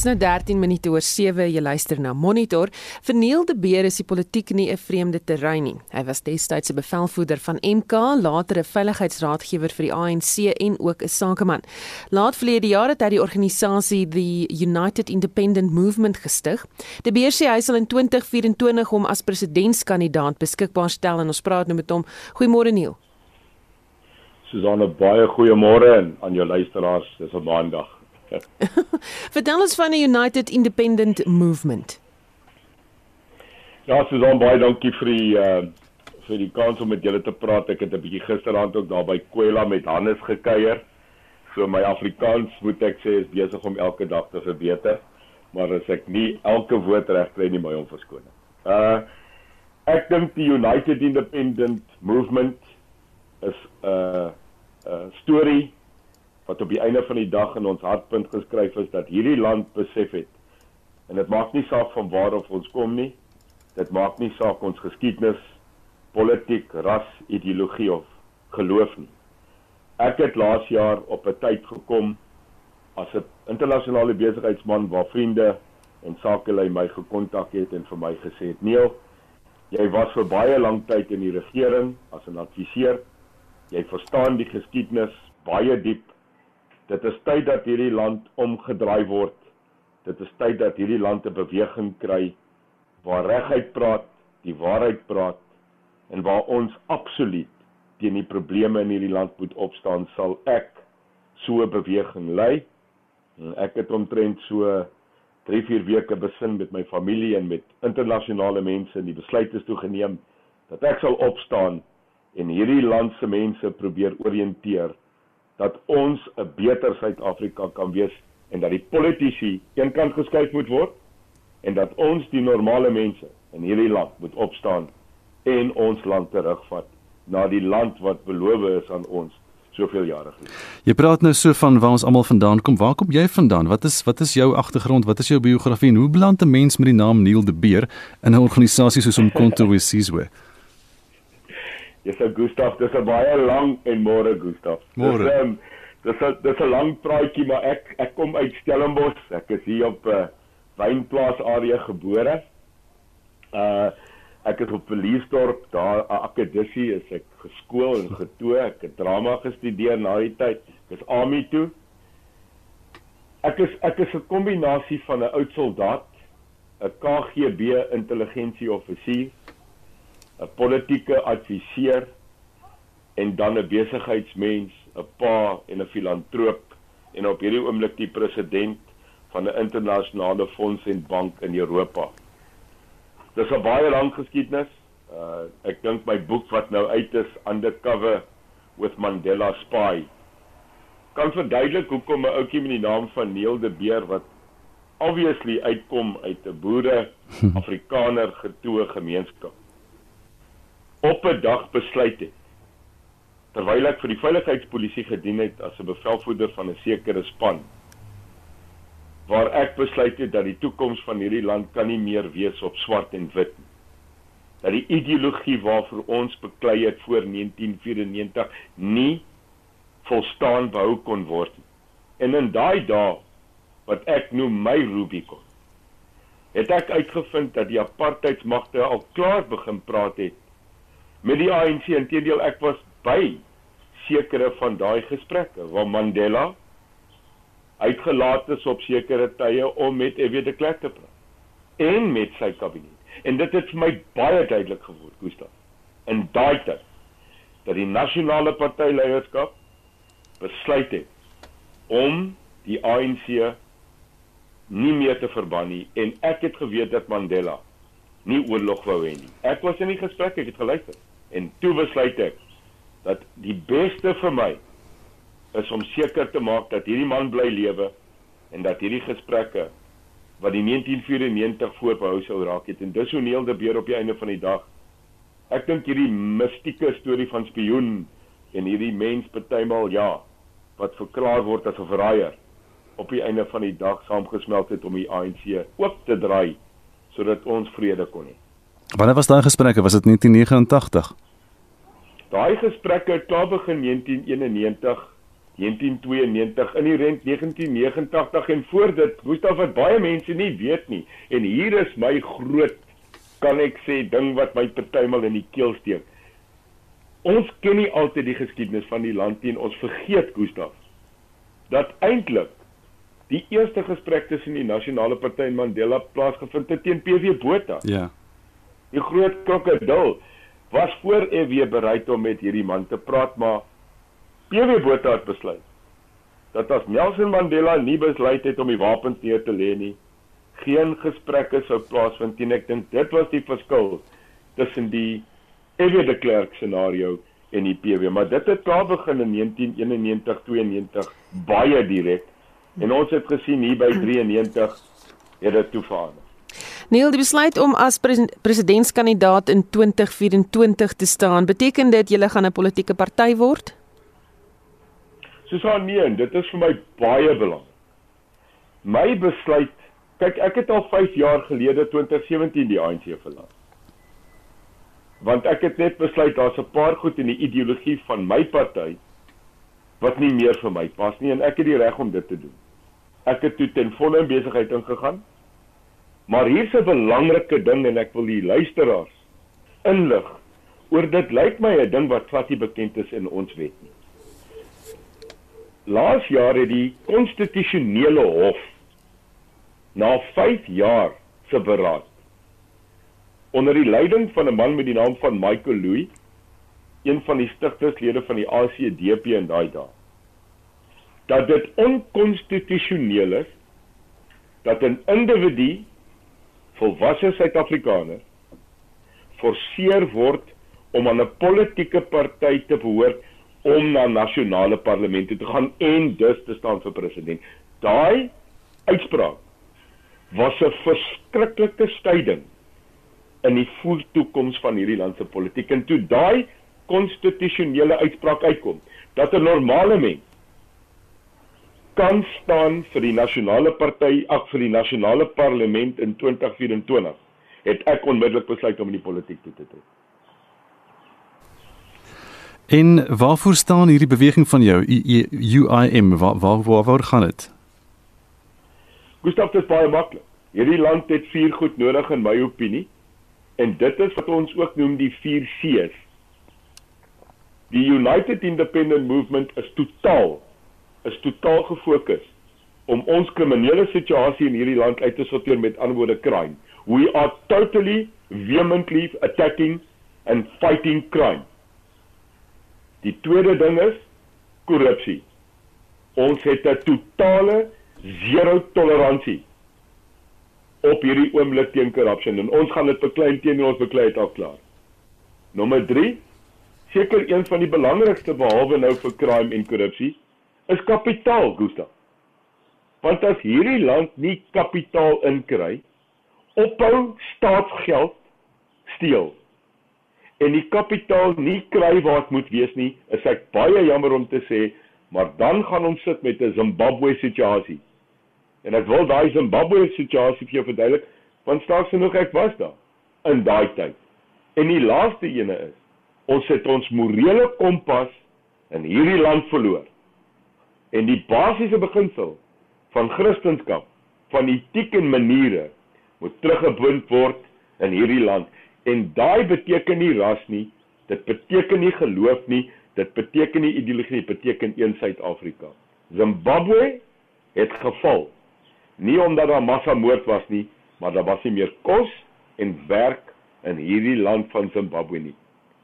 Dit's nou 13 minute oor 7 jy luister na Monitor. Verniel de Beer is die politiek nie 'n vreemde terrein nie. Hy was destyds 'n bevelvoerder van MK, later 'n veiligheidsraadgewer vir die ANC en ook 'n sakeman. Laat verlede jaar het hy die organisasie the United Independent Movement gestig. De Beer sê hy sal in 2024 hom as presidentskandidaat beskikbaar stel en ons praat nou met hom. Goeiemôre Neil. Susanne, baie goeiemôre aan jou luisteraars. Dis 'n maandag. Vertel ons van die United Independent Movement. Ja, Susan, baie dankie vir die uh vir die kans om met julle te praat. Ek het 'n bietjie gisteraand ook daar by Kwela met Hannes gekuier. So my Afrikaans moet ek sê is besig om elke dag te verbeter, maar as ek nie elke woord reg kry nie, my om verskoning. Uh ek dink die United Independent Movement is 'n uh, 'n uh, storie wat op die einde van die dag in ons hartpunt geskryf is dat hierdie land besef het en dit maak nie saak van waar of ons kom nie dit maak nie saak ons geskiedenis politiek ras ideologie of geloof nie. Ek het laas jaar op 'n tyd gekom as 'n internasionale besigheidsman waar vriende en sakelei my gekontak het en vir my gesê het Neil jy was vir baie lank tyd in die regering as 'n adviseur. Jy verstaan die geskiedenis baie diep Dit is tyd dat hierdie land omgedraai word. Dit is tyd dat hierdie land 'n beweging kry waar reguit praat, die waarheid praat en waar ons absoluut teen die probleme in hierdie land moet opstaan, sal ek so 'n beweging lei. Ek het omtrent so 3-4 weke besin met my familie en met internasionale mense en die besluit is toe geneem dat ek sal opstaan en hierdie land se mense probeer orienteer dat ons 'n beter Suid-Afrika kan wees en dat die politici eenkant geskuif moet word en dat ons die normale mense in hierdie land moet opstaan en ons land terugvat na die land wat beloof is aan ons soveel jare gelede. Jy praat nou so van waar ons almal vandaan kom. Waar kom jy vandaan? Wat is wat is jou agtergrond? Wat is jou biografie en hoe beland 'n mens met die naam Neil de Beer in 'n organisasie soos Umkhonto we Sizwe? Dis ou Gustaf, dis 'n baie lang en môre Gustaf. Môre. Dis um, dis 'n dis 'n lang praatjie, maar ek ek kom uit Stellenbosch. Ek is hier op 'n uh, wynplaas area gebore. Uh ek is op Verliesdorp, daar 'n akademie is ek geskool en getoe. Ek het drama gestudeer na die tyd. Ek is AMI toe. Ek is ek is 'n kombinasie van 'n oud soldaat, 'n KGB intelligensieoffisier 'n politieke adviseur en dan 'n besigheidsmens, 'n pa en 'n filantroop en op hierdie oomblik die president van 'n internasionale fonds en bank in Europa. Dis 'n baie lang geskiedenis. Uh ek dink my boek wat nou uit is Undercover with Mandela Spy kan verduidelik hoekom 'n ouetjie met die naam van Neil de Beer wat obviously uitkom uit 'n boere Afrikaner getoe gemeenskap op 'n dag besluit het terwyl ek vir die veiligheidspolisie gedien het as 'n bevelvoerder van 'n sekere span waar ek besluit het dat die toekoms van hierdie land kan nie meer wees op swart en wit nie dat die ideologie waarvoor ons beklei het voor 1994 nie volstaan behou kon word nie. en in daai dae wat ek noem my Rubicon het ek uitgevind dat die apartheidsmagte al klaar begin praat het met die ANC inteendeel ek was by sekere van daai gesprekke waar Mandela uitgelaat is op sekere tye om met F.W. de Klerk te praat en met sy kabinet en dit het vir my baie duidelik geword Gustaf in daai tyd dat die nasionale partyleierskap besluit het om die ANC nie meer te verban nie en ek het geweet dat Mandela nie oorlog wou hê nie. Ek was in die gesprek, ek het geluister en toe besluit ek dat die beste vir my is om seker te maak dat hierdie man bly lewe en dat hierdie gesprekke wat die 1994 voorbehou sou raak het en dis hoe Neil de Beer op die einde van die dag ek dink hierdie mistieke storie van spioen en hierdie mens partymal ja wat verklaar word as 'n verraaier op die einde van die dag saamgesmelt het om die ANC oop te draai sodat ons vrede kon hê. Wanneer was daai gesprekke? Was dit 1989? Daai gesprekke het klaar begin 1991 1992 in die rent 1989 en voor dit Gustaf wat baie mense nie weet nie en hier is my groot kan ek sê ding wat my partymal in die keel steek ons ken nie altyd die geskiedenis van die land nie en ons vergeet Gustaf dat eintlik die eerste gesprek tussen die nasionale party en Mandela plaasgevind het teen PV Botha ja die groot krokodil was voor EW bereid om met hierdie man te praat maar PW Botha het besluit dat as Nelson Mandela nie besluit het om die wapens neer te lê nie, geen gesprekke sou plaasvind nie. Ek dink dit was die verskil tussen die EW de Klerk scenario en die PW, maar dit het klaar begin in 1991 92 baie direk en ons het gesien hier by 93 het dit toe verander. Neil, die besluit om as presidentskandidaat in 2024 te staan, beteken dit jy gaan 'n politieke party word? Susan nee, dit is vir my baie belangrik. My besluit, kyk ek het al 5 jaar gelede 2017 die ANC verlaat. Want ek het net besluit daar's 'n paar goed in die ideologie van my party wat nie meer vir my pas nie en ek het die reg om dit te doen. Ek het toe ten volle in besigheid ingegaan. Maar hier's 'n belangrike ding en ek wil die luisteraars inlig oor dit lyk my 'n ding wat glad nie bekend is in ons wet nie. Laas jaar het die konstitusionele hof na 5 jaar se beraad onder die leiding van 'n man met die naam van Michael Louw, een van die stigterslede van die ACDP in daai dae, dat dit onkonstitusioneel is dat 'n individu volwasse Suid-Afrikaner forceer word om aan 'n politieke party te behoort om na nasionale parlemente te gaan en dus te staan vir president. Daai uitspraak was 'n verskriklike styding in die voettoekoms van hierdie land se politiek en toe daai konstitusionele uitspraak uitkom dat 'n normale mens kan staan vir die nasionale party ag vir die nasionale parlement in 2024 het ek onmiddellik besluit om in die politiek toe te tree. En waarvoor staan hierdie beweging van jou UIM? Waar waar waar, gaan dit? Gustav, dit is baie maklik. Hierdie land het vier goed nodig in my opinie. En dit is wat ons ook noem die 4 C's. Die United Independent Movement is totaal is totaal gefokus om ons kriminele situasie in hierdie land uit te sorteer met antwoorde crime. We are totally vehemently attacking and fighting crime. Die tweede ding is korrupsie. Ons het 'n totale zero toleransie op hierdie oomblik teen korrupsie en ons gaan dit beklein teen ons beklei het al klaar. Nommer 3 seker een van die belangrikste behalwe nou vir crime en korrupsie is kapitaal, Gustav. Want as hierdie land nie kapitaal inkry, ophou staatsgeld steel en die kapitaal nie kry waar dit moet wees nie, is ek baie jammer om te sê, maar dan gaan ons sit met 'n Zimbabwe situasie. En ek wil daai Zimbabwe situasie vir jou verduidelik, want staaks genoeg ek was daar in daai tyd. En die laaste ene is, ons het ons morele kompas in hierdie land verloor. En die basiese beginsel van Christendom, van etiek en maniere moet teruggebind word in hierdie land. En daai beteken nie ras nie, dit beteken nie geloof nie, dit beteken nie ideologie dit beteken een Suid-Afrika. Zimbabwe het geval. Nie omdat daar massamoord was nie, maar daar was nie meer kos en werk in hierdie land van Zimbabwe nie.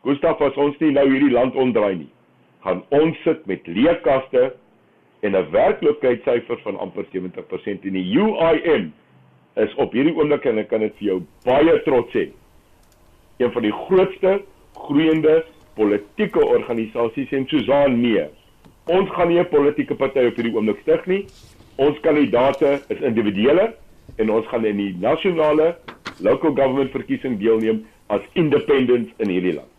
Gustav as ons nie nou hierdie land ontdraai nie, gaan ons sit met leekaste en 'n werkloosheidsyfer van amper 70% en die UIM is op hierdie oomblik en ek kan dit vir jou baie trots sê een van die grootste groeiende politieke organisasies en Susan nee. Ons gaan nie 'n politieke party op hierdie oomblik stig nie. Ons kandidaate is individuele en ons gaan in die nasionale local government verkiesing deelneem as independents in hierdie land.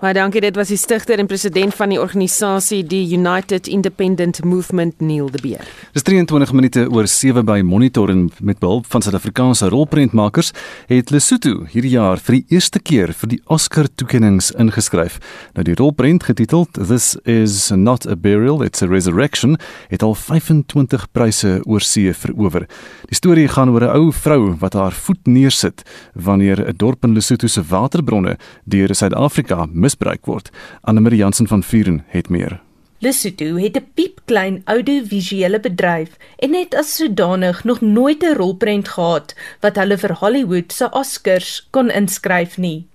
Baie dankie. Dit was die stigter en president van die organisasie die United Independent Movement Neil de Beer. Dis 23 minute oor 7 by Monitor en met behulp van Suid-Afrikaanse rolprentmakers het Lesotho hierdie jaar vir die eerste keer vir die Oscar toekenninge ingeskryf. Nou die rolprent getiteld This is not a burial, it's a resurrection het al 25 pryse oor see verower. Die storie gaan oor 'n ou vrou wat haar voet neersit wanneer 'n dorp in Lesotho se waterbronne deur Suid-Afrika misbruik word. Anne-Marie Jansen van Vuren het meer. Lesotho het 'n piepklein audiovisuele bedryf en het as sodanig nog nooit 'n rolprent gehad wat hulle vir Hollywood se Oscars kon inskryf nie.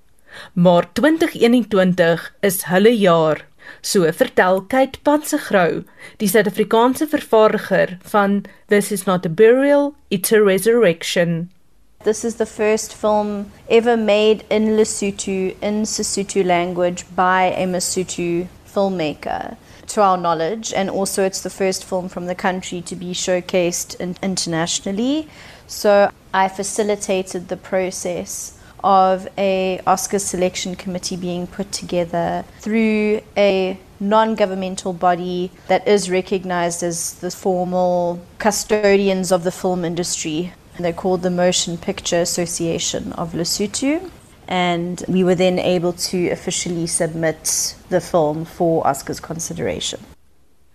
Maar 2021 is hulle jaar. So vertel Kate Pansegrou, die Suid-Afrikaanse vervaardiger van This is not a burial, it's a resurrection. This is the first film ever made in Lesotho, in Sesotho language, by a Lesotho filmmaker, to our knowledge. And also, it's the first film from the country to be showcased in- internationally. So, I facilitated the process of a Oscar selection committee being put together through a non-governmental body that is recognized as the formal custodians of the film industry they're called the Motion Picture Association of Lesotho. And we were then able to officially submit the film for Oscars consideration.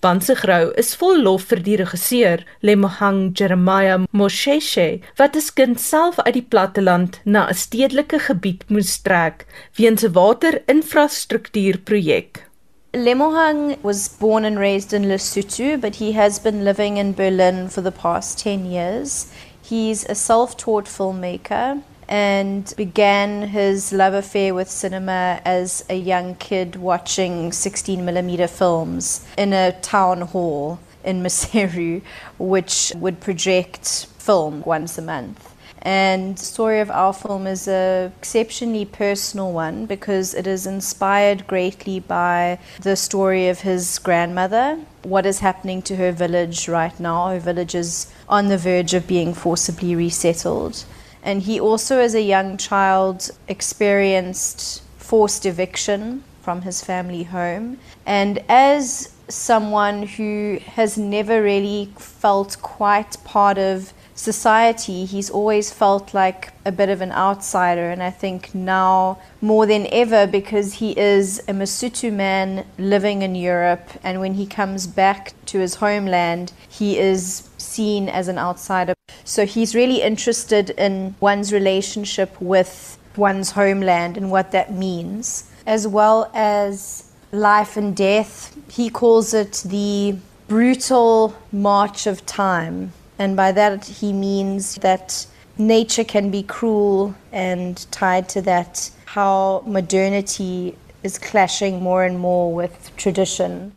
Bansegrou is vol lof vir die regisseur Lemohang Jeremiah Mosheshe wat as kind self uit die platteland na 'n stedelike gebied moes trek weens 'n waterinfrastruktuurprojek. Lemohang was born and raised in Lesotho, but he has been living in Berlin for the past 10 years. He's a self taught filmmaker and began his love affair with cinema as a young kid watching 16mm films in a town hall in Maseru, which would project film once a month. And the story of our film is an exceptionally personal one because it is inspired greatly by the story of his grandmother, what is happening to her village right now. Her village is on the verge of being forcibly resettled. And he also, as a young child, experienced forced eviction from his family home. And as someone who has never really felt quite part of society, he's always felt like a bit of an outsider. And I think now more than ever, because he is a Masutu man living in Europe, and when he comes back to his homeland, he is seen as an outsider. So he's really interested in one's relationship with one's homeland and what that means, as well as life and death. He calls it the brutal march of time. And by that, he means that nature can be cruel, and tied to that, how modernity is clashing more and more with tradition.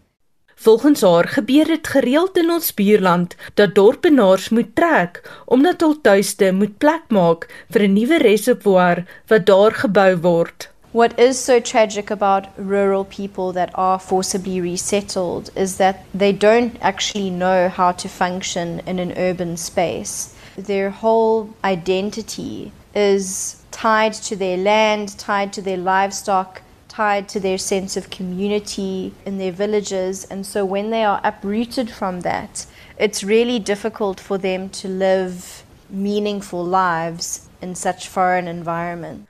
Volgens haar gebeur dit gereeld in ons buurland dat dorpenaars moet trek omdat hul tuiste moet plek maak vir 'n nuwe reservoir wat daar gebou word. What is so tragic about rural people that are forcibly resettled is that they don't actually know how to function in an urban space. Their whole identity is tied to their land, tied to their livestock, tied to their sense of community in their villages. And so when they are uprooted from that, it's really difficult for them to live meaningful lives in such foreign environment.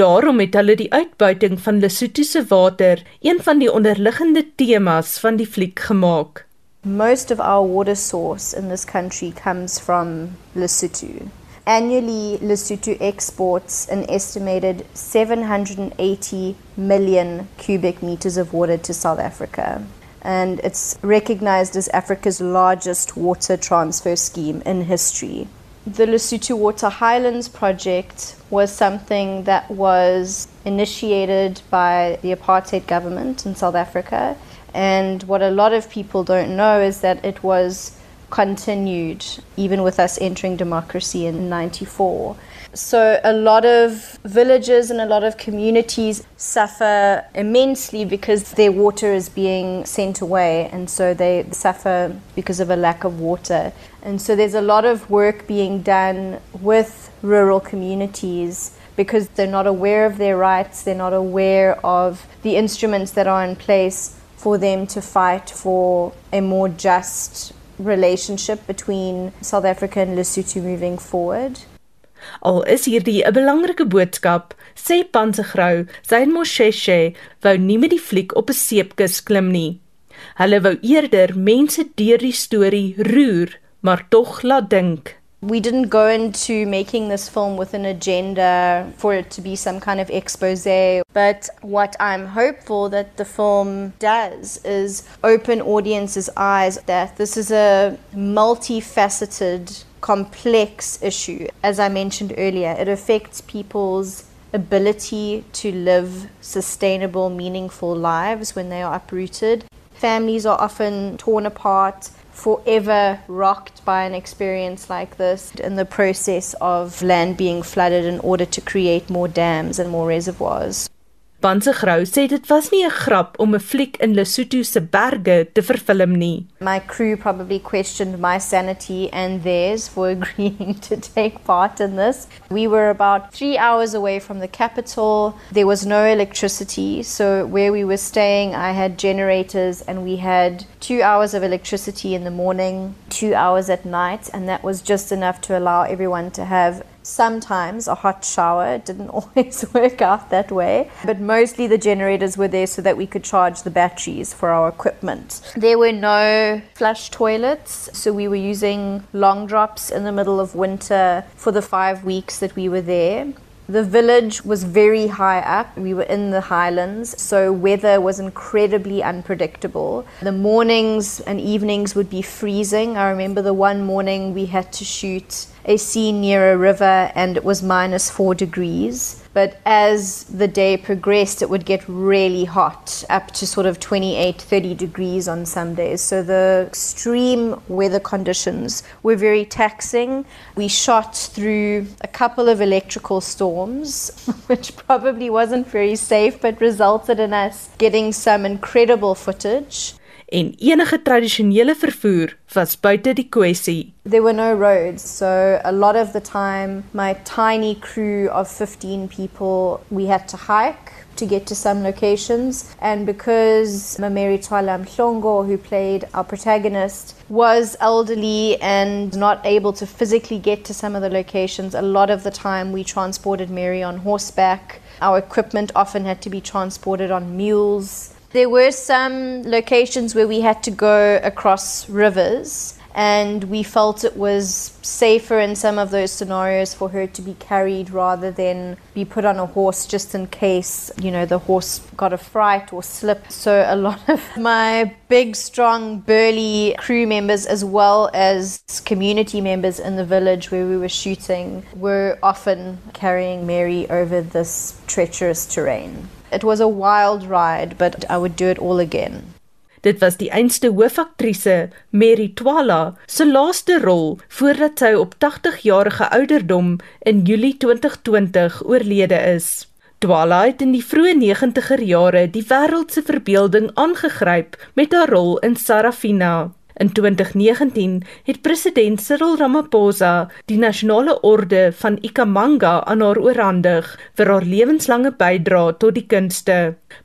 Daarom het hulle die uitbuiting van Lesotho se water een van die onderliggende temas van die fliek gemaak. Most of our water source in this country comes from Lesotho. Annually, Lesotho exports an estimated 780 million cubic meters of water to South Africa. And it's recognized as Africa's largest water transfer scheme in history. The Lesotho Water Highlands project was something that was initiated by the apartheid government in South Africa. And what a lot of people don't know is that it was continued even with us entering democracy in 94. So a lot of villages and a lot of communities suffer immensely because their water is being sent away and so they suffer because of a lack of water. And so there's a lot of work being done with rural communities because they're not aware of their rights, they're not aware of the instruments that are in place for them to fight for a more just relationship between South Africa and Lesotho moving forward. Al is hierdie 'n belangrike boodskap, sê Pansegrou, sy en Mosheshe wou nie met die fliek op 'n seepkus klim nie. Hulle wou eerder mense deur die storie roer, maar tog laat dink. We didn't go into making this film with an agenda for it to be some kind of expose, but what I'm hopeful that the film does is open audiences' eyes that this is a multifaceted, complex issue. As I mentioned earlier, it affects people's ability to live sustainable, meaningful lives when they are uprooted. Families are often torn apart forever rocked by an experience like this in the process of land being flooded in order to create more dams and more reservoirs. Banse Grou sê dit was nie 'n grap om 'n fliek in Lesotho se berge te vervilm nie. My crew probably questioned my sanity and theirs for agreeing to take part in this. We were about 3 hours away from the capital. There was no electricity, so where we were staying, I had generators and we had 2 hours of electricity in the morning, 2 hours at night, and that was just enough to allow everyone to have sometimes a hot shower. Didn't always work out that way, but mostly the generators were there so that we could charge the batteries for our equipment. There were no flush toilets, so we were using long drops in the middle of winter for the five weeks that we were there. The village was very high up. We were in the highlands, so weather was incredibly unpredictable. The mornings and evenings would be freezing. I remember the one morning we had to shoot a scene near a river and it was minus four degrees. But as the day progressed, it would get really hot, up to sort of 28, 30 degrees on some days. So the extreme weather conditions were very taxing. We shot through a couple of electrical storms, which probably wasn't very safe, but resulted in us getting some incredible footage. En enige tradisionele vervoer was buite die kwessie. There were no roads, so a lot of the time my tiny crew of 15 people we had to hike to get to some locations. And because Mameri Twala Mhlongo who played our protagonist was elderly and not able to physically get to some of the locations a lot of the time we transported Mary on horseback. Our equipment often had to be transported on mules there were some locations where we had to go across rivers, and we felt it was safer in some of those scenarios for her to be carried rather than be put on a horse just in case, you know, the horse got a fright or slipped. So a lot of my big, strong, burly crew members, as well as community members in the village where we were shooting, were often carrying Mary over this treacherous terrain. It was a wild ride, but I would do it all again. Dit was die einste hoofaktrise, Mary Twala, se laaste rol voordat sy op 80-jarige ouderdom in Julie 2020 oorlede is. Twala het in die vroeë 90er jare die wêreld se verbeelding aangegryp met haar rol in Sarafina. In 2019 het president Cyril Ramaphosa die nasionale orde van Ikamanga aan haar oorhandig vir haar lewenslange bydrae tot die kunste.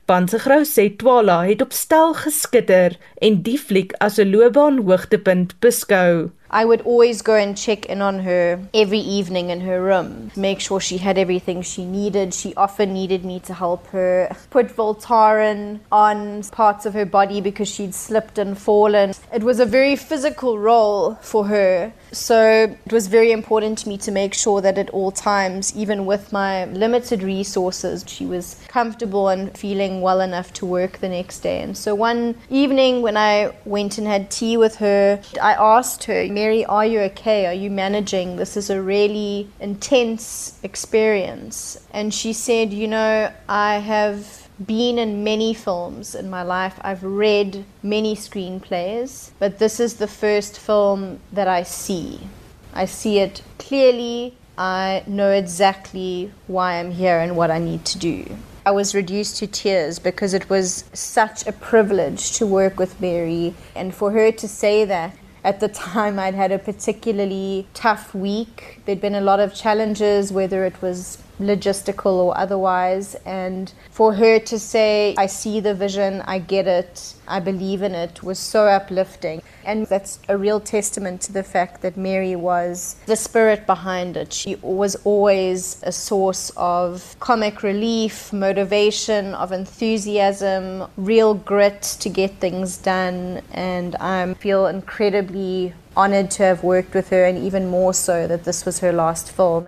Pansegrou sê Twala het op stel geskitter en die fliek as 'n loopbaanhoogtepunt beskou. I would always go and check in on her every evening in her room, make sure she had everything she needed. She often needed me to help her put Voltaren on parts of her body because she'd slipped and fallen. It was a very physical role for her. So it was very important to me to make sure that at all times, even with my limited resources, she was comfortable and feeling well enough to work the next day. And so one evening when I went and had tea with her, I asked her, Mary, are you okay? Are you managing? This is a really intense experience. And she said, You know, I have been in many films in my life. I've read many screenplays, but this is the first film that I see. I see it clearly. I know exactly why I'm here and what I need to do. I was reduced to tears because it was such a privilege to work with Mary and for her to say that at the time I'd had a particularly tough week. There'd been a lot of challenges, whether it was logistical or otherwise. And for her to say, I see the vision, I get it, I believe in it, was so uplifting. And that's a real testament to the fact that Mary was the spirit behind it. She was always a source of comic relief, motivation, of enthusiasm, real grit to get things done. And I feel incredibly honored to have worked with her, and even more so that this was her last film.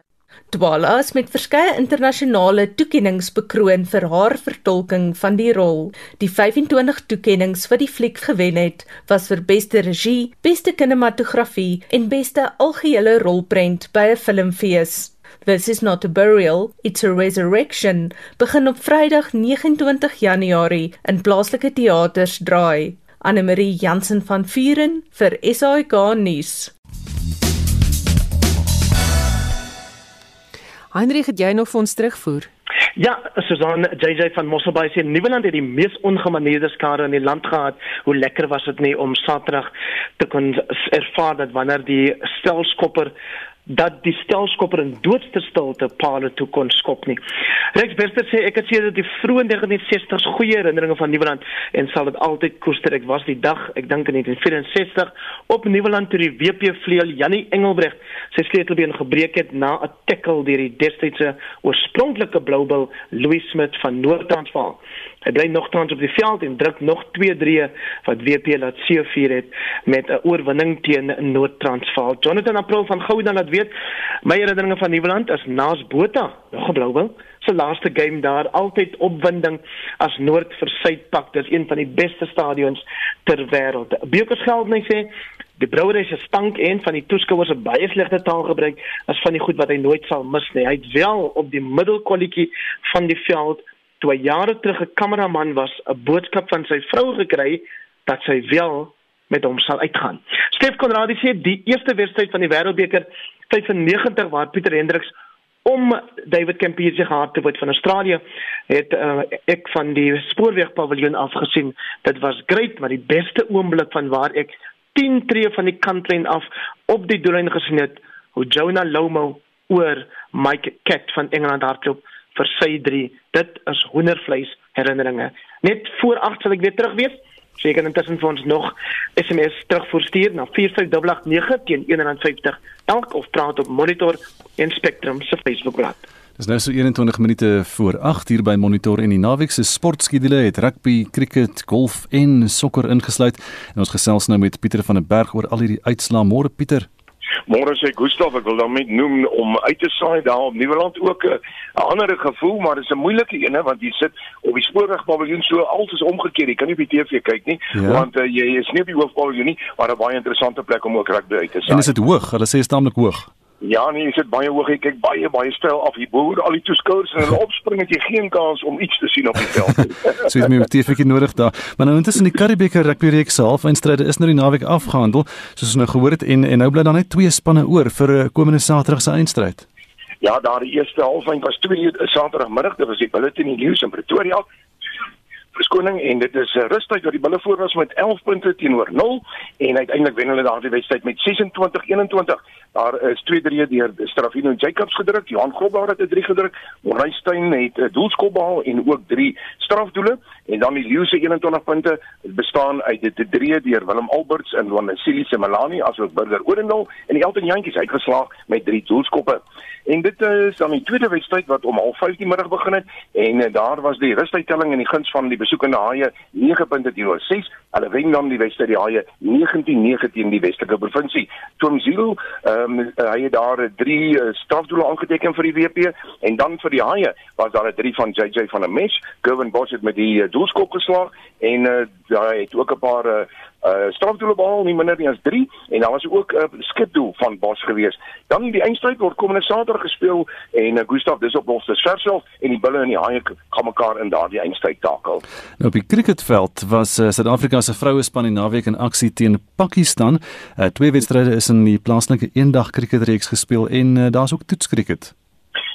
Dwala is met verskeie internasionale toekenninge bekroon vir haar vertolking van die rol. Die 25 toekenninge wat die fliek gewen het, was vir beste regie, beste kinematografie en beste algehele rolprent by 'n filmfees. This is not a burial, it's a resurrection begin op Vrydag 29 Januarie in plaaslike teaters draai. Anne Marie Jansen van Vuren vir SAK nuus. Heinrich, het jy nog vir ons terugvoer? Ja, Susan JJ van Mosselbaai sê Nieuweland het die mees ongemaneerde skare in die land gehad. Hoe lekker was dit nie om Saterdag te kon ervaar dat wanneer die stelskopper dat die stelskopper in doodste stilte paal toe kon skop nie. Rex Bester sê ek het sedert die vroeë 1960s goeie herinneringe van Nieuweland en sal dit altyd koester. Ek was die dag, ek dink in 1964 op Nieuweland toe die WP vleuel Jannie Engelbreg sy sleutelbeen gebreek het na 'n tackle deur die destydse oorspronklike Bloubil Louis Smith van Noord-Transvaal. Hy bly nogtans op die veld en druk nog 2-3 wat WP laat seëvier het met 'n oorwinning teen Noord-Transvaal. Jonathan April van Gouda laat weet my herinneringe van Nieuweland is naas Botha, nog 'n Blouwil. Se laaste game daar altyd opwinding as Noord vir Suidpak. Dis een van die beste stadions ter wêreld. Bekersgeld net sê Die brouery se stank en van die toeskouers het baie slegte taal gebruik as van die goed wat hy nooit sal mis nie. Hy het wel op die middelkwaliteit van die veld toe hy jare terug 'n kameraman was, 'n boodskap van sy vrou gekry dat sy wel met hom sal uitgaan. Stef Konradi sê die eerste wedstryd van die Wêreldbeker 95 waar Pieter Hendriks om David Campier se gehad word van Australië het uh, ek van die spoorwegpaviljoen af gesien. Dit was great, maar die beste oomblik van waar ek 10 tree van die kantlyn af op die doellyn gesien het hoe Jonah Lomo oor Mike Cat van Engeland hardloop vir sy 3. Dit is hoendervleis herinneringe. Net voor 8 sal ek weer terug wees. Seker intussen vir ons nog SMS terugvoer na 45889 teen 150 elk of praat op Monitor en Spectrum se Facebookblad. Dis nou so 21 minute voor 8 hier by Monitor en die naweek se sportskedule het rugby, cricket, golf en sokker ingesluit. En ons gesels nou met Pieter van der Berg oor al hierdie uitslae. Môre Pieter. Môre sê Gustaf, ek wil dan net noem om uit te saai daar op Nieuweland ook 'n ander gevoel, maar dit is 'n moeilike een want jy sit op die spoorwegpaviljoen so altes omgekeer. Jy kan nie op die TV kyk nie ja. want uh, jy is nie op die hoofpaviljoen nie, maar 'n baie interessante plek om ook rugby uit te saai. En is dit hoog? Hulle sê staamlik hoog. Ja nee, jy sit baie hoog. Ek kyk baie baie styl af hier bo oor al die toeskouers en hulle opspring het jy geen kans om iets te sien op die veld nie. so is my motiefetjie nodig daar. Maar nou intussen die Karibeker rugby reeks se halfeindstryde is nou die naweek afgehandel, soos ons nou gehoor het en en nou bly daar net twee spanne oor vir 'n uh, komende Saterdag se eindstryd. Ja, daar die eerste halfeind was 2 Saterdagmiddag, dit was die Bulletin News in Pretoria verskoning en dit is uh, rustyd wat die bulle voor was met 11 punte teenoor 0 en uiteindelik wen hulle daardie wedstryd met 26-21. Daar is 2-3 deur Strafino Jacobs gedruk, Johan Grobauer het 'n 3 gedruk, Moraystein het 'n doelskop behaal en ook 3 strafdoele en dan die Leeu se 21 punte bestaan uit die 3 deur Willem Alberts en Wanasili Semelani asook Burger Orendal en die Elton Jantjies uitgeslaag met 3 doelskoppe. En dit is dan die tweede wedstryd wat om 05:30 middag begin het en uh, daar was die rustydtelling in die guns van die besoekende Haie 9 punte teenoor 6. Hulle wen dan die die Haie 19-9 teen die Westerse provinsie. Tom Zulu, ehm um, hy het daar 3 uh, strafdoele aangeteken vir die WP en dan vir die Haie was daar 'n 3 van JJ van der Mesh. Gavin Bosch het met die uh, doelskop geslaag en uh, hy het ook 'n paar uh, strafdoele behaal nie minder nie as 3 en daar was ook 'n uh, skipdoel van Bos gewees. Dan die eindstryd word komende Saterdag gespeel en uh, Gustaf dis op Bostes Versel en die bulle en die haie gaan mekaar in daardie eindstryd takel. Nou op die cricketveld was uh, Suid-Afrika se vroue span die naweek in aksie teen Pakistan. Uh, twee wedstryde is in die plaaslike eendag cricketreeks gespeel en uh, daar's ook toetskriket.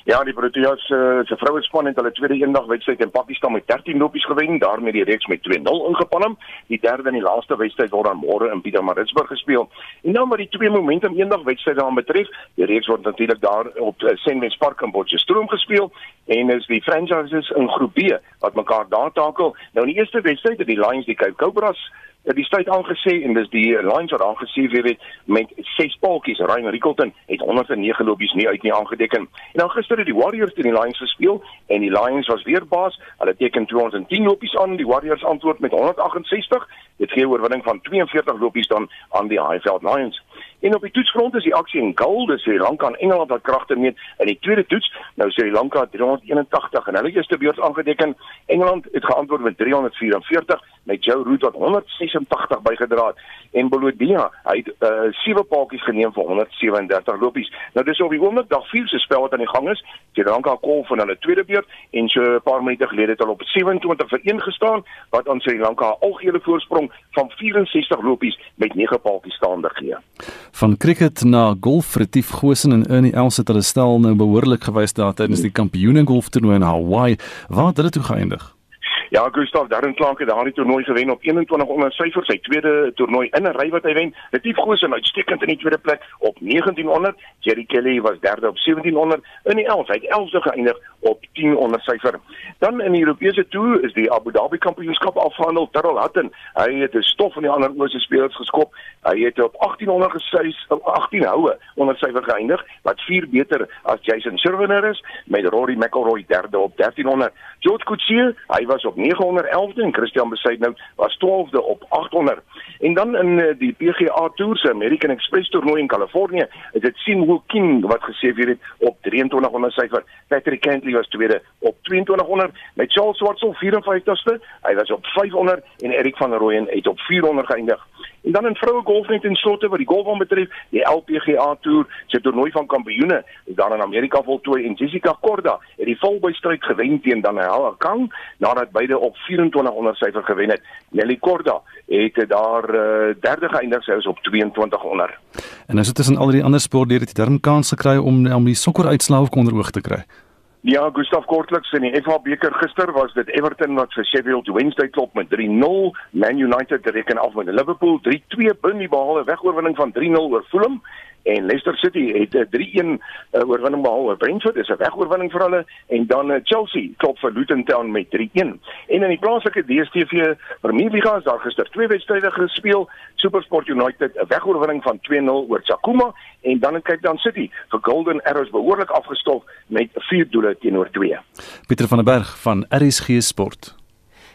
Ja, die Proteas uh, se vroue span het hulle tweede eendag wedstryd in Pakistan met 13 lopies gewen, daarmee die reeks met 2-0 ingepalm. Die derde en die laaste wedstryd word dan môre in Pietermaritzburg gespeel. En dan met die twee momentum eendag wedstryde aan betref, die reeks word natuurlik daar op uh, Senwes Park in Potchefstroom gespeel en is die franchises in groep B wat mekaar daar takel. Nou in die eerste wedstryd het die Lions die Cape Cobras die stryd aangesê en dis die Lions wat aangesê het met 6 paaltjies. Ryan Rickelton het 109 lopies nie uit nie aangedeken. En dan gister het die Warriors teen die Lions gespeel en die Lions was weer baas. Hulle teken 210 lopies aan. Die Warriors antwoord met 168. Dit gee 'n oorwinning van 42 lopies dan aan die Highveld Lions. En op die toetsgrond is die aksie in goal, dis Sri Lanka en Engeland wat kragte meet in die tweede toets. Nou Sri Lanka 381 en hulle eerste beurt aangedeken. Engeland het geantwoord met 344 met Joe Root wat 186 bygedra het en Bolivia hy het uh, sewe paaltjies geneem vir 137 lopies. Nou dis op die oomblik dag 4 se spel wat aan die gang is. Sri Lanka kol van hulle tweede beurt en so 'n paar minute gelede het hulle op 27 vir 1 gestaan wat aan Sri Lanka 'n algehele voorsprong van 64 lopies met 9 paaltjies staande gee. Van cricket na golf, Retief Gosen en Ernie Els het hulle stel nou behoorlik gewys daar tydens die kampioene golftoernooi in Hawaii. Waar het hulle toe geëindig? Ja, Gustav Darren Clark het daardie toernooi gewen op 21 onder syfer, sy tweede toernooi in 'n ry wat hy wen. Retief Gosen uitstekend in die tweede plek op 19 onder. Jerry Kelly was derde op 17 onder. In die 11, hy het 11de geëindig op 10 onder syfer. Dan in die Europese toer is die Abu Dhabi Kampioenskap afhandel. Terrell Hatton, hy het 'n stof van die ander oose spelers geskop. Hy het op 1800 gesuis, op 18 houe onder syfer geëindig, wat 4 beter as Jason Servener is met Rory McIlroy derde op 1300. George Coetzee, hy was op 911de en Christian Besaidnout was 12de op 800. En dan in uh, die PGA Tour se American Express toernooi in Kalifornië, is dit Sim Woo King wat gesê het op 2300 syfer. Patrick Cantley was tweede op 2200 met Charles Schwartzel 54ste. Hy was op 500 en Erik van Rooyen het op 400 geëindig. En dan in vroue golf net in slotte wat die golf betref, die LPGA Tour se toernooi van kampioene is dan in Amerika voltooi en Jessica Korda het die volbystryd gewen teen Danielle Kang nadat beide op 2400 syfer gewen het. Nelly Korda het daar uh, derde geëindig, sy is op 2200. En as dit tussen al die ander sportlede het jy darm kans gekry om om die sokkeruitslae onder oog te kry. Ja, Gustav Kortliks in die FA beker gister was dit Everton wat vir Sheffield Wednesday klop met 3-0. Man United reken af met Liverpool 3-2 binne die behaal 'n wegoorwinning van 3-0 oor Fulham en Leicester City het 'n 3-1 uh, oorwinning behaal oor Brentford. Dis 'n wegoorwinning vir hulle en dan uh, Chelsea klop vir Luton Town met 3-1. En in die plaaslike DStv Premier Liga is daar gister twee wedstryde gespeel. SuperSport United 'n wegoorwinning van 2-0 oor Sakuma en dan Cape Town City vir Golden Arrows behoorlik afgestof met 4 doele teenoor 2. Pieter van der Berg van RSG Sport.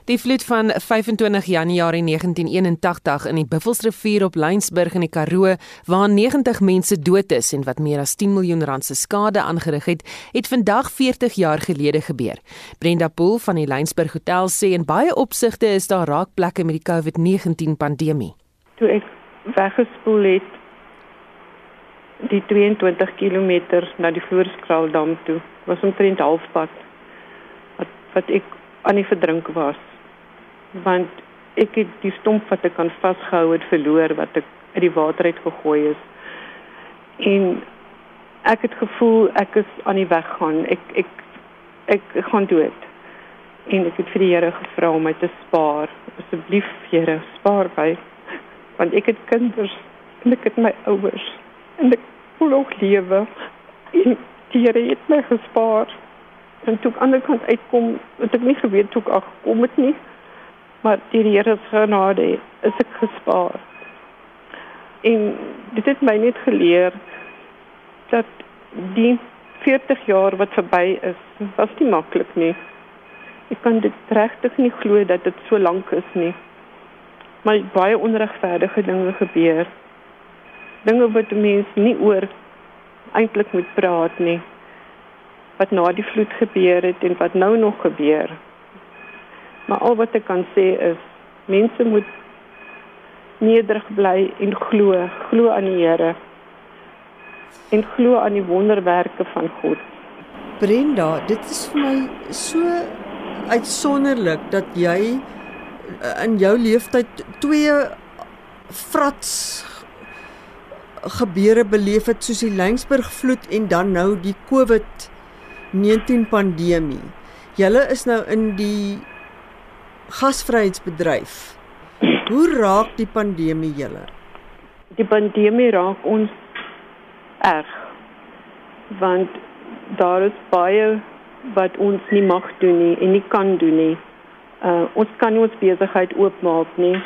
Die vloed van 25 Januarie 1981 in die Buffelsrivier op Lynsburg in die Karoo, waar 90 mense dood is en wat meer as 10 miljoen rand se skade aangerig het, het vandag 40 jaar gelede gebeur. Brenda Pool van die Lynsburg Hotel sê en baie opsigte is daar raakplekke met die COVID-19 pandemie. Toe ek weggespoel het die 22 km na die Floorskraaldam toe, was omtrent halfpad wat wat ek aan die verdrink was want ek het die stomp wat ek kan vasgehou het verloor wat ek uit die water uit gegooi is. En ek het gevoel ek is aan die weg gaan. Ek ek ek, ek gaan dood. En ek het vir die Here gevra om my te spaar. Asseblief Here, spaar my. Want ek het kinders en ek het my ouers en ek wil ook lewe. En die Here het my gespaar. En toe aan die kant uitkom, het ek nie geweet hoe ek agkom het nie maar die Here se genade is ek gespaar. En dit het my net geleer dat die 40 jaar wat verby is, was nie maklik nie. Ek kan dit regtig nie glo dat dit so lank is nie. Maar baie onregverdige dinge gebeur. Dinge wat mense nie oor eintlik moet praat nie. Wat na die vloed gebeur het en wat nou nog gebeur. Maar al wat ek kan sê is mense moet nederig bly en glo, glo aan die Here en glo aan die wonderwerke van God. Brenda, dit is vir my so uitsonderlik dat jy eh, in jou lewenstyd twee frats gebeure beleef het soos die Lyngsburg vloed en dan nou die COVID COVID-19 pandemie. Julle is nou in die gasvryheidsbedryf. Hoe raak die pandemie julle? Die pandemie raak ons erg. Want daar is baie wat ons nie mag doen nie en nie kan doen nie. Uh ons kan nie ons besigheid oopmaak nie.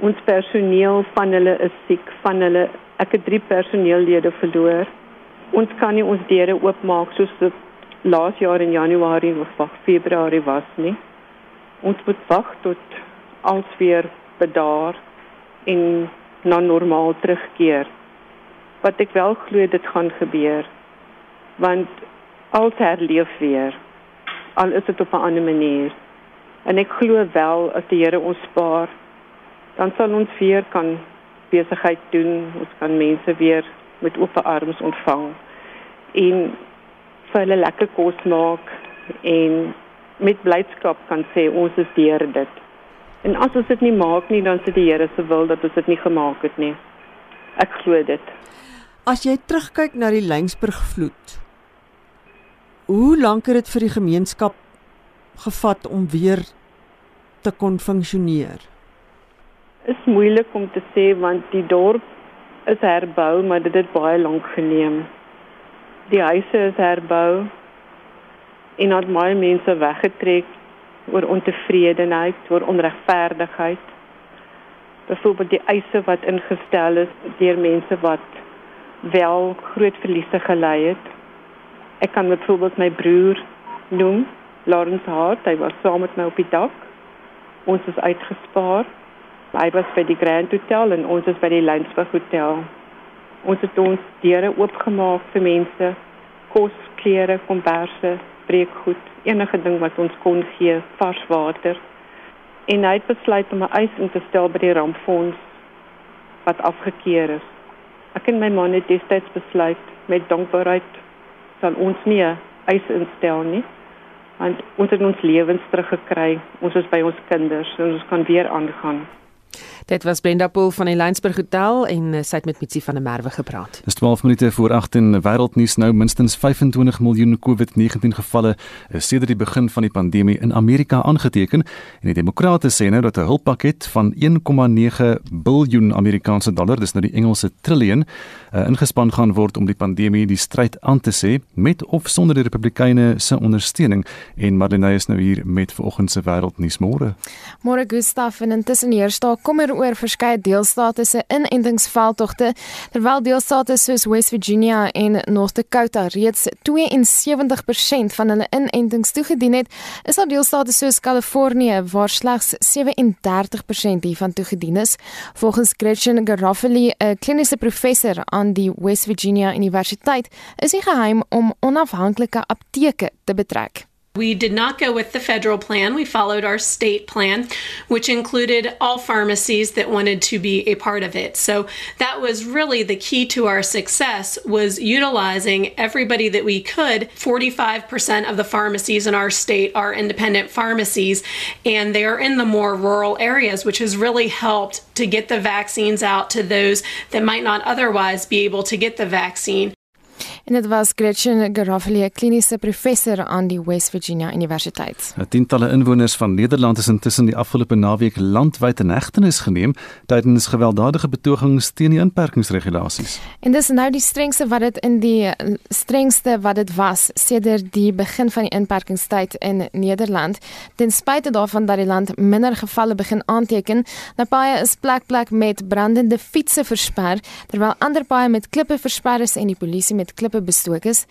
Ons personeel van hulle is siek, van hulle ek het 3 personeellede verloor. Ons kan nie ons deure oopmaak soos dit laas jaar in Januarie of Februarie was nie. Ons moet wag tot alles weer bedaar en na normaal terugkeer. Wat ek wel glo dit gaan gebeur. Want alles herleef weer. Al is dit op 'n ander manier. En ek glo wel as die Here ons spaar, dan sal ons weer kan besigheid doen. Ons kan mense weer met oop arms ontvang en vir hulle lekker kos maak en met blydskap kan sê ons is deur dit. En as ons dit nie maak nie, dan sê die Here se wil dat ons dit nie gemaak het nie. Ek glo dit. As jy terugkyk na die Lyngsburg vloed, hoe lank het dit vir die gemeenskap gevat om weer te kon funksioneer? Is moeilik om te sê want die dorp is herbou, maar dit het baie lank geneem. Die huise is herbou en het baie mense weggetrek oor ontevredenheid, oor onregverdigheid. Byvoorbeeld die eise wat ingestel is deur mense wat wel groot verliese gely het. Ek kan byvoorbeeld my broer noem, Lawrence Hart, hy was saam met my op die dak. Ons is uitgespaar. Hy was by die Grand Hotel en ons is by die Landsberg Hotel. Ons het ons deure oopgemaak vir mense, kos, klere, komberse, breekgoed, enige ding wat ons kon gee, vars water. En hy het besluit om 'n eis in te stel by die rampfonds wat afgekeur is. Ek en my man het destyds besluit met dankbaarheid sal ons nie 'n eis instel nie want ons het ons lewens teruggekry. Ons is by ons kinders en ons kan weer aangaan. Dit was Brenda Pool van die Lynsburg Hotel en uh, sy het met Mitsi van der Merwe gepraat. Dis 12 minute voor 8 in wêreldnuus nou minstens 25 miljoen COVID-19 gevalle sedert die begin van die pandemie in Amerika aangeteken en die demokrate sê nou dat 'n hulppakket van 1,9 biljoen Amerikaanse dollar, dis nou die Engelse triljoen, uh, ingespan gaan word om die pandemie die stryd aan te sê met of sonder die Republikeine se ondersteuning en Marlene is nou hier met vanoggend se wêreldnuus môre. Môre Gustaf en intussen heers daar kommer oor verskeie deelstate se inentingsveldtogte terwyl deelstate soos West Virginia en North Dakota reeds 72% van hulle inentings toegedien het, is daar deelstate soos Kalifornië waar slegs 37% hiervan toegedien is. Volgens Gretchen Garofoli, 'n kliniese professor aan die West Virginia Universiteit, is die geheim om onafhanklike apteke te betrek. We did not go with the federal plan. We followed our state plan, which included all pharmacies that wanted to be a part of it. So that was really the key to our success was utilizing everybody that we could. 45% of the pharmacies in our state are independent pharmacies and they are in the more rural areas, which has really helped to get the vaccines out to those that might not otherwise be able to get the vaccine. En dit was Gretchen Garofoli, kliniese professor aan die West Virginia Universiteit. Tientalle inwoners van Nederland is intussen die afgelope naweek landwyd in hegtenis geneem tydens gewelddadige betogings teen die inperkingsregulasies. En dis nou die strengste wat dit in die strengste wat dit was sedert die begin van die inperkingstyd in Nederland. Ten spyte daarvan dat die land minder gevalle begin aanteken, nou paaie is plek plek met brandende fietsse versper terwyl ander paaie met klippe versper is en die polisie met klippe bestook is.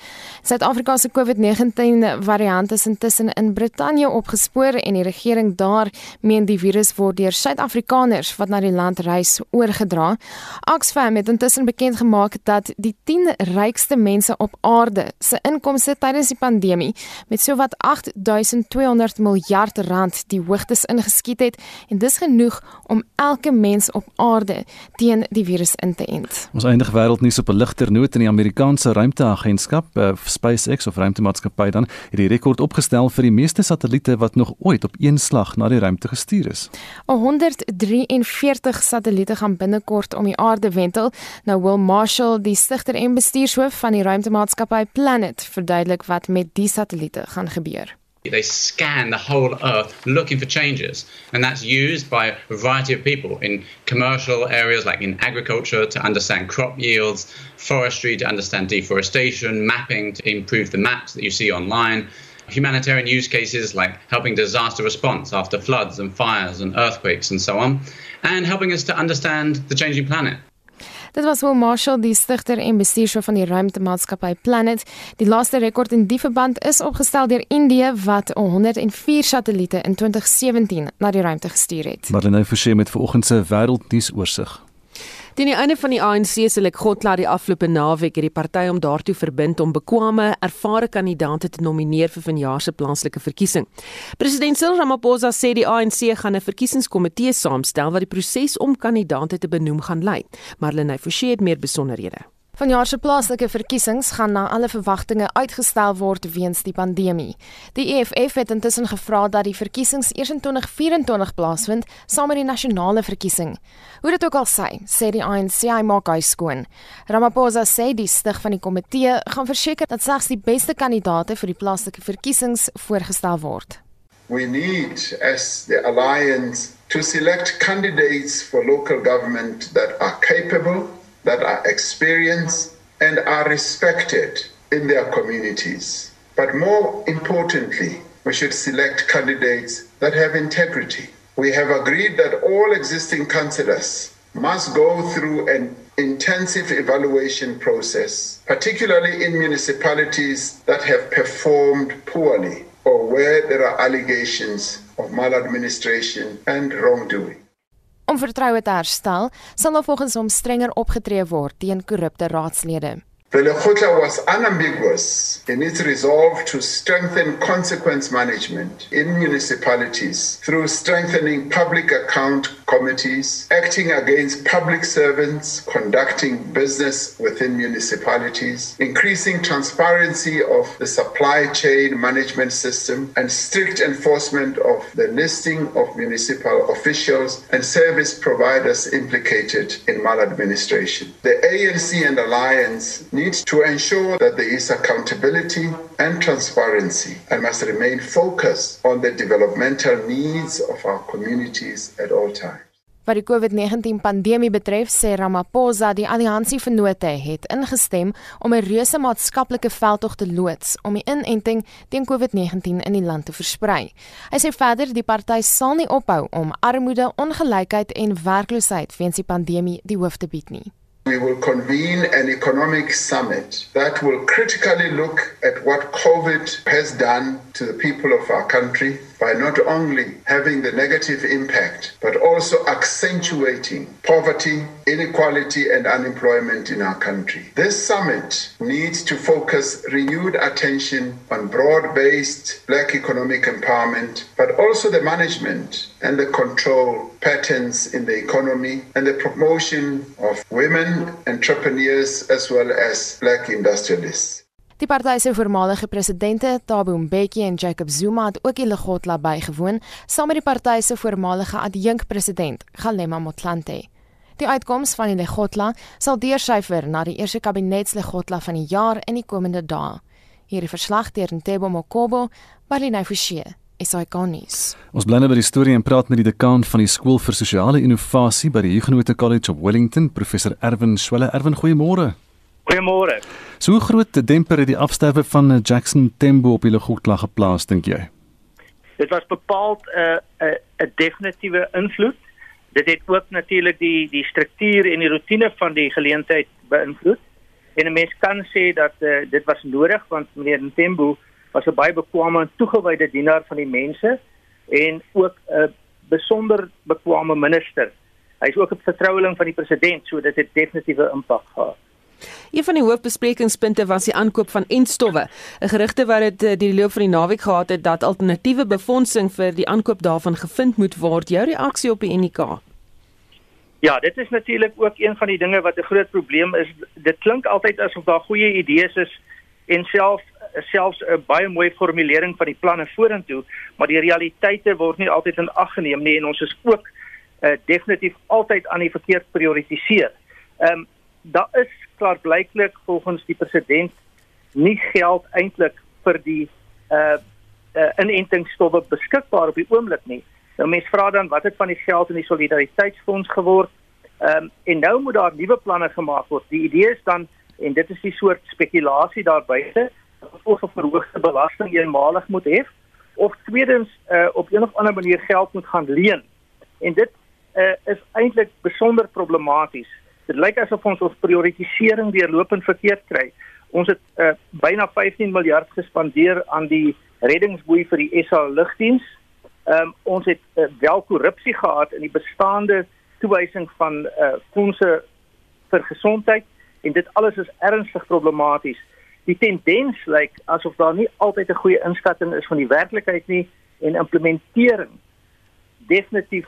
Suid-Afrika se COVID-19 variant is intussen in Brittanje opgespoor en die regering daar meen die virus word deur Suid-Afrikaners wat na die land reis oorgedra. Oxfam het intussen bekend gemaak dat die 10 rykste mense op aarde se inkomste tydens die pandemie met sowat 8200 miljard rand die hoogtes ingeskiet het en dis genoeg om elke mens op aarde teen die virus in te ent. Ons eindig wêreldnuus op 'n ligter noot in die Amerikaanse ruimte ruimteagentskap, uh, SpaceX of ruimtemaatskappy dan, het die rekord opgestel vir die meeste satelliete wat nog ooit op een slag na die ruimte gestuur is. 143 satelliete gaan binnekort om die aarde wentel. Nou Will Marshall, die stigter en bestuurshoof van die ruimtemaatskappy Planet, verduidelik wat met die satelliete gaan gebeur. They scan the whole Earth looking for changes. And that's used by a variety of people in commercial areas, like in agriculture, to understand crop yields, forestry, to understand deforestation, mapping, to improve the maps that you see online, humanitarian use cases like helping disaster response after floods and fires and earthquakes and so on, and helping us to understand the changing planet. Dit was Will Marshall, die stigter en bestuurshoof van die ruimtemaatskappy Planet. Die laaste rekord in die verband is opgestel deur Indië wat 104 satelliete in 2017 na die ruimte gestuur het. Marlene Forsie met vanoggend se wêreldnuus oorsig. Teen die einde van die ANC se Lekgotla die afgelope naweek het die party om daartoe verbind om bekwame, ervare kandidaate te nomineer vir vanjaar se plaaslike verkiesing. President Cyril Ramaphosa sê die ANC gaan 'n verkiesingskomitee saamstel wat die proses om kandidaate te benoem gaan lei. Marlene Forsie het meer besonderhede. Vanjaar se plaaslike verkiesings gaan na alle verwagtinge uitgestel word weens die pandemie. Die EFF het intussen gevra dat die verkiesings eers in 2024 plaasvind saam met die nasionale verkiesing. Hoe dit ook al sê, sê die ANC hy maak hy skoon. Ramaphosa sê die stig van die komitee gaan verseker dat slegs die beste kandidaate vir die plaaslike verkiesings voorgestel word. We need as the alliance to select candidates for local government that are capable that are experienced and are respected in their communities. But more importantly, we should select candidates that have integrity. We have agreed that all existing councillors must go through an intensive evaluation process, particularly in municipalities that have performed poorly or where there are allegations of maladministration and wrongdoing. Om vertroue te herstel, sal daar volgens hom strenger opgetree word teen korrupte raadslede. The Lekgotla was unambiguous in its resolve to strengthen consequence management in municipalities through strengthening public account committees, acting against public servants conducting business within municipalities, increasing transparency of the supply chain management system, and strict enforcement of the listing of municipal officials and service providers implicated in maladministration. The ANC and Alliance needs to ensure that there is accountability and transparency and must remain focused on the developmental needs of our communities at all times. Wat die COVID-19 pandemie betref, sê Ramaphosa die alliansie vennote het ingestem om 'n reuse maatskaplike veldtog te loods om die inenting teen COVID-19 in die land te versprei. Hy sê verder die party sal nie ophou om armoede, ongelykheid en werkloosheid weens die pandemie die hoof te bied nie. We will convene an economic summit that will critically look at what COVID has done to the people of our country by not only having the negative impact, but also accentuating poverty, inequality, and unemployment in our country. This summit needs to focus renewed attention on broad based black economic empowerment, but also the management and the control patterns in the economy and the promotion of women entrepreneurs as well as black industrialists. Die party se voormalige presidente, Thabo Mbeki en Jacob Zuma het ook die Legotla bygewoon, saam met die party se voormalige adjunkpresident, Galema Motlanthe. Die uitkoms van die Legotla sal deursyfer na die eerste kabinetslegotla van die jaar in die komende dae. Hierdie verslag deur Ntebo Mokobo, Balinai Forsie. Isaikonis. Ons bly nou by die storie en praat met die dekaan van die skool vir sosiale innovasie by die Huguenot College of Wellington, professor Erwin Swelle. Erwin, goeiemôre. Goeiemôre. So groot demper het die afsterwe van Jackson Tembo op die Legotla geplaas dink jy? Dit was bepaald 'n uh, 'n uh, 'n definitiewe invloed. Dit het ook natuurlik die die struktuur en die rotine van die geleentheid beïnvloed. En 'n mens kan sê dat uh, dit was nodig want meneer Tembo was 'n baie bekwame en toegewyde dienaar van die mense en ook 'n besonder bekwame minister. Hy is ook 'n vertroueling van die president, so dit het definitiewe impak gehad. Een van die hoofbesprekingspunte was die aankoop van entstowwe. 'n Gerugte wat dit eh, die loop van die naweek gehad het dat alternatiewe befondsing vir die aankoop daarvan gevind moet word. Jou reaksie op die NK? Ja, dit is natuurlik ook een van die dinge wat 'n groot probleem is. Dit klink altyd asof daar goeie idees is en self selfs 'n baie mooi formulering van die planne vorentoe, maar die realiteite word nie altyd in ag geneem nie en ons is ook uh, definitief altyd aan die verkeerd prioritiseer. Ehm um, daar is klaarblyklik volgens die president nie geld eintlik vir die uh, uh inentingsstowwe beskikbaar op die oomblik nie. Nou mense vra dan wat het van die geld in die solidariteitsfonds geword? Ehm um, en nou moet daar nuwe planne gemaak word. Die idee is dan en dit is die soort spekulasie daar buite dat ons 'n verhoogde belasting eenmalig moet hê of tweedens uh, op 'n of ander manier geld moet gaan leen. En dit uh, is eintlik besonder problematies. Dit lyk asof ons ons prioritisering deurlopend verkeerd kry. Ons het uh, byna 15 miljard gespandeer aan die reddingsboei vir die SA lugdiens. Um, ons het uh, wel korrupsie gehad in die bestaande toewysing van uh, fondse vir gesondheid en dit alles is ernstig problematies. Die tendens lyk asof daar nie altyd 'n goeie inskatting is van die werklikheid nie en implementering definitief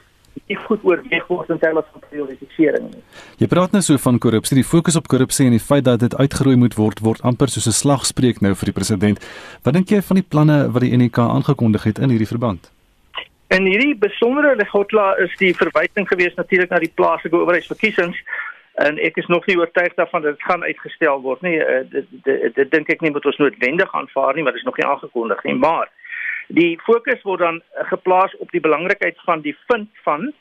nie goed oorweeg word in terme van prioritisering nie. Jy praat nou so van korrupsie, die fokus op korrupsie en die feit dat dit uitgeroei moet word word amper soos 'n slagspreuk nou vir die president. Wat dink jy van die planne wat die NEK aangekondig het in hierdie verband? En hierdie besondere legotla is die verwysing gewees natuurlik na die plaaslike owerheidsverkiesings en ek is nog nie oortuig daarvan dat dit gaan uitgestel word nie. Uh, dit dit, dit dink ek nie moet ons noodwendig aanvaar nie, maar dit is nog nie aangekondig nie. Maar die fokus word dan geplaas op die belangrikheid van die vind van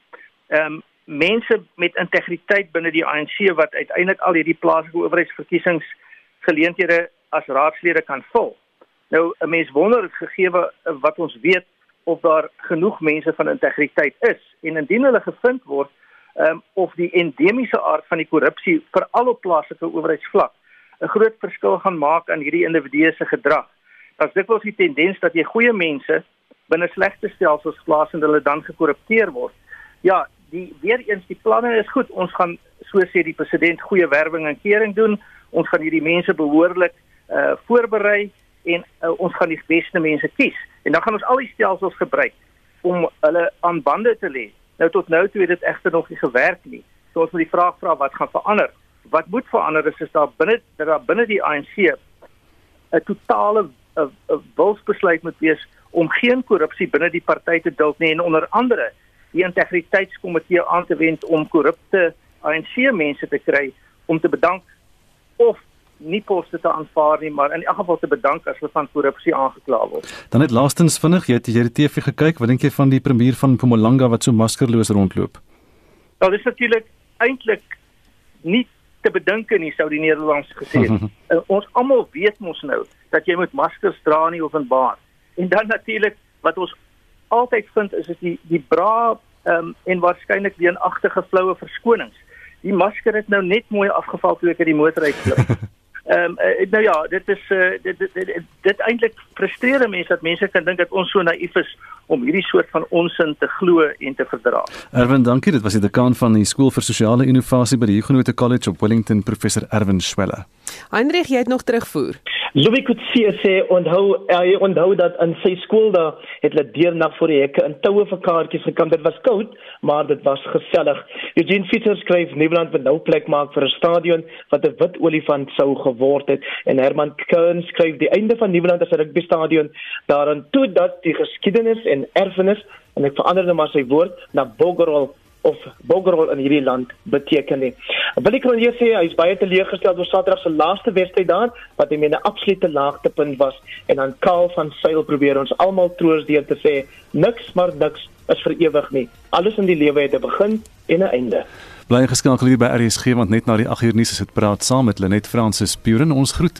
ehm um, mense met integriteit binne die ANC wat uiteindelik al hierdie plaaslike owerheidsverkiesings geleenthede as raadslede kan vul. Nou 'n mens wonder gegee wat ons weet of daar genoeg mense van integriteit is en indien hulle gevind word um, of die endemiese aard van die korrupsie veral op plaaslike owerheidsvlak 'n groot verskil gaan maak aan hierdie individue se gedrag. Daar's dikwels die tendens dat jy goeie mense binne slegte stelsels plaas en hulle dan gekorrupteer word. Ja, die weer eens die planne is goed. Ons gaan so sê die president goeie werwing en kering doen. Ons gaan hierdie mense behoorlik uh voorberei en uh, ons gaan die beste mense kies. En dan gaan ons al die stelsels gebruik om hulle aan bande te lê Nou tot nou toe het dit egter nog nie gewerk nie. So ons moet die vraag vra wat gaan verander? Wat moet verander is is daar binne dat daar binne die ANC 'n totale wilsbesluit moet wees om geen korrupsie binne die party te duld nie en onder andere die integriteitskomitee aan te wend om korrupte ANC mense te kry om te bedank of nie poste te aanvaar nie, maar in elk geval te bedank as hulle van korrupsie aangekla word. Dan net laastens vinnig, jy het jy die TV gekyk, wat dink jy van die premier van Mpumalanga wat so maskerloos rondloop? Wel, dis natuurlik eintlik nie te bedink nie, sou die Nederlands gesê het. uh, ons almal weet mos nou dat jy moet maskers dra in openbaar. En dan natuurlik wat ons altyd vind is dit die die bra um, en waarskynlik leenagtige floue verskonings. Die masker het nou net mooi afgeval toe ek uit die motor uitklim. Ehm um, nou ja, dit is uh, dit dit, dit, dit eintlik frustreer mense dat mense kan dink dat ons so naïef is om hierdie soort van onsin te glo en te verdra. Erwin, dankie. Dit was die dekaan van die skool vir sosiale innovasie by die Huguenot College op Wellington, professor Erwin Schwelle. Heinrich, jy het nog terugvoer. Louis could see sê onthou hy onthou dat in sy skool daar het hulle deernag voor die hekke in toue vir kaartjies gekom. Dit was koud, maar dit was gesellig. Eugene Fitter skryf Nieuweland wil nou plek maak vir 'n stadion wat 'n wit olifant sou geword het en Herman Kern skryf die einde van Nieuweland as 'n rugbystadion daarin toe dat die geskiedenis en erfenis en ek verander net maar sy woord na Boggerol of Boggerol in hierdie land beteken nie. Wil ek nou net sê hy is baie teleurgesteld oor Saterdag se laaste wedstryd daar wat hy met 'n absolute laagtepunt was en dan Kaal van Sail probeer ons almal troos deur te sê niks maar niks is vir ewig nie. Alles in die lewe het 'n begin en 'n einde. Bly geskakel hier by RSG want net na die 8 uur nuus is dit praat saam met Lenet Fransis Puren ons groet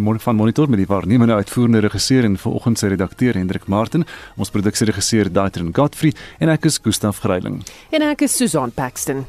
môre van monitor met die waarnemende uitvoerende regisseur en vanoggend se redakteur Hendrik Martin ons produksieregisseur Daitrin Godfrey en ek is Gustaf Greiling. En ek is Susan Paxton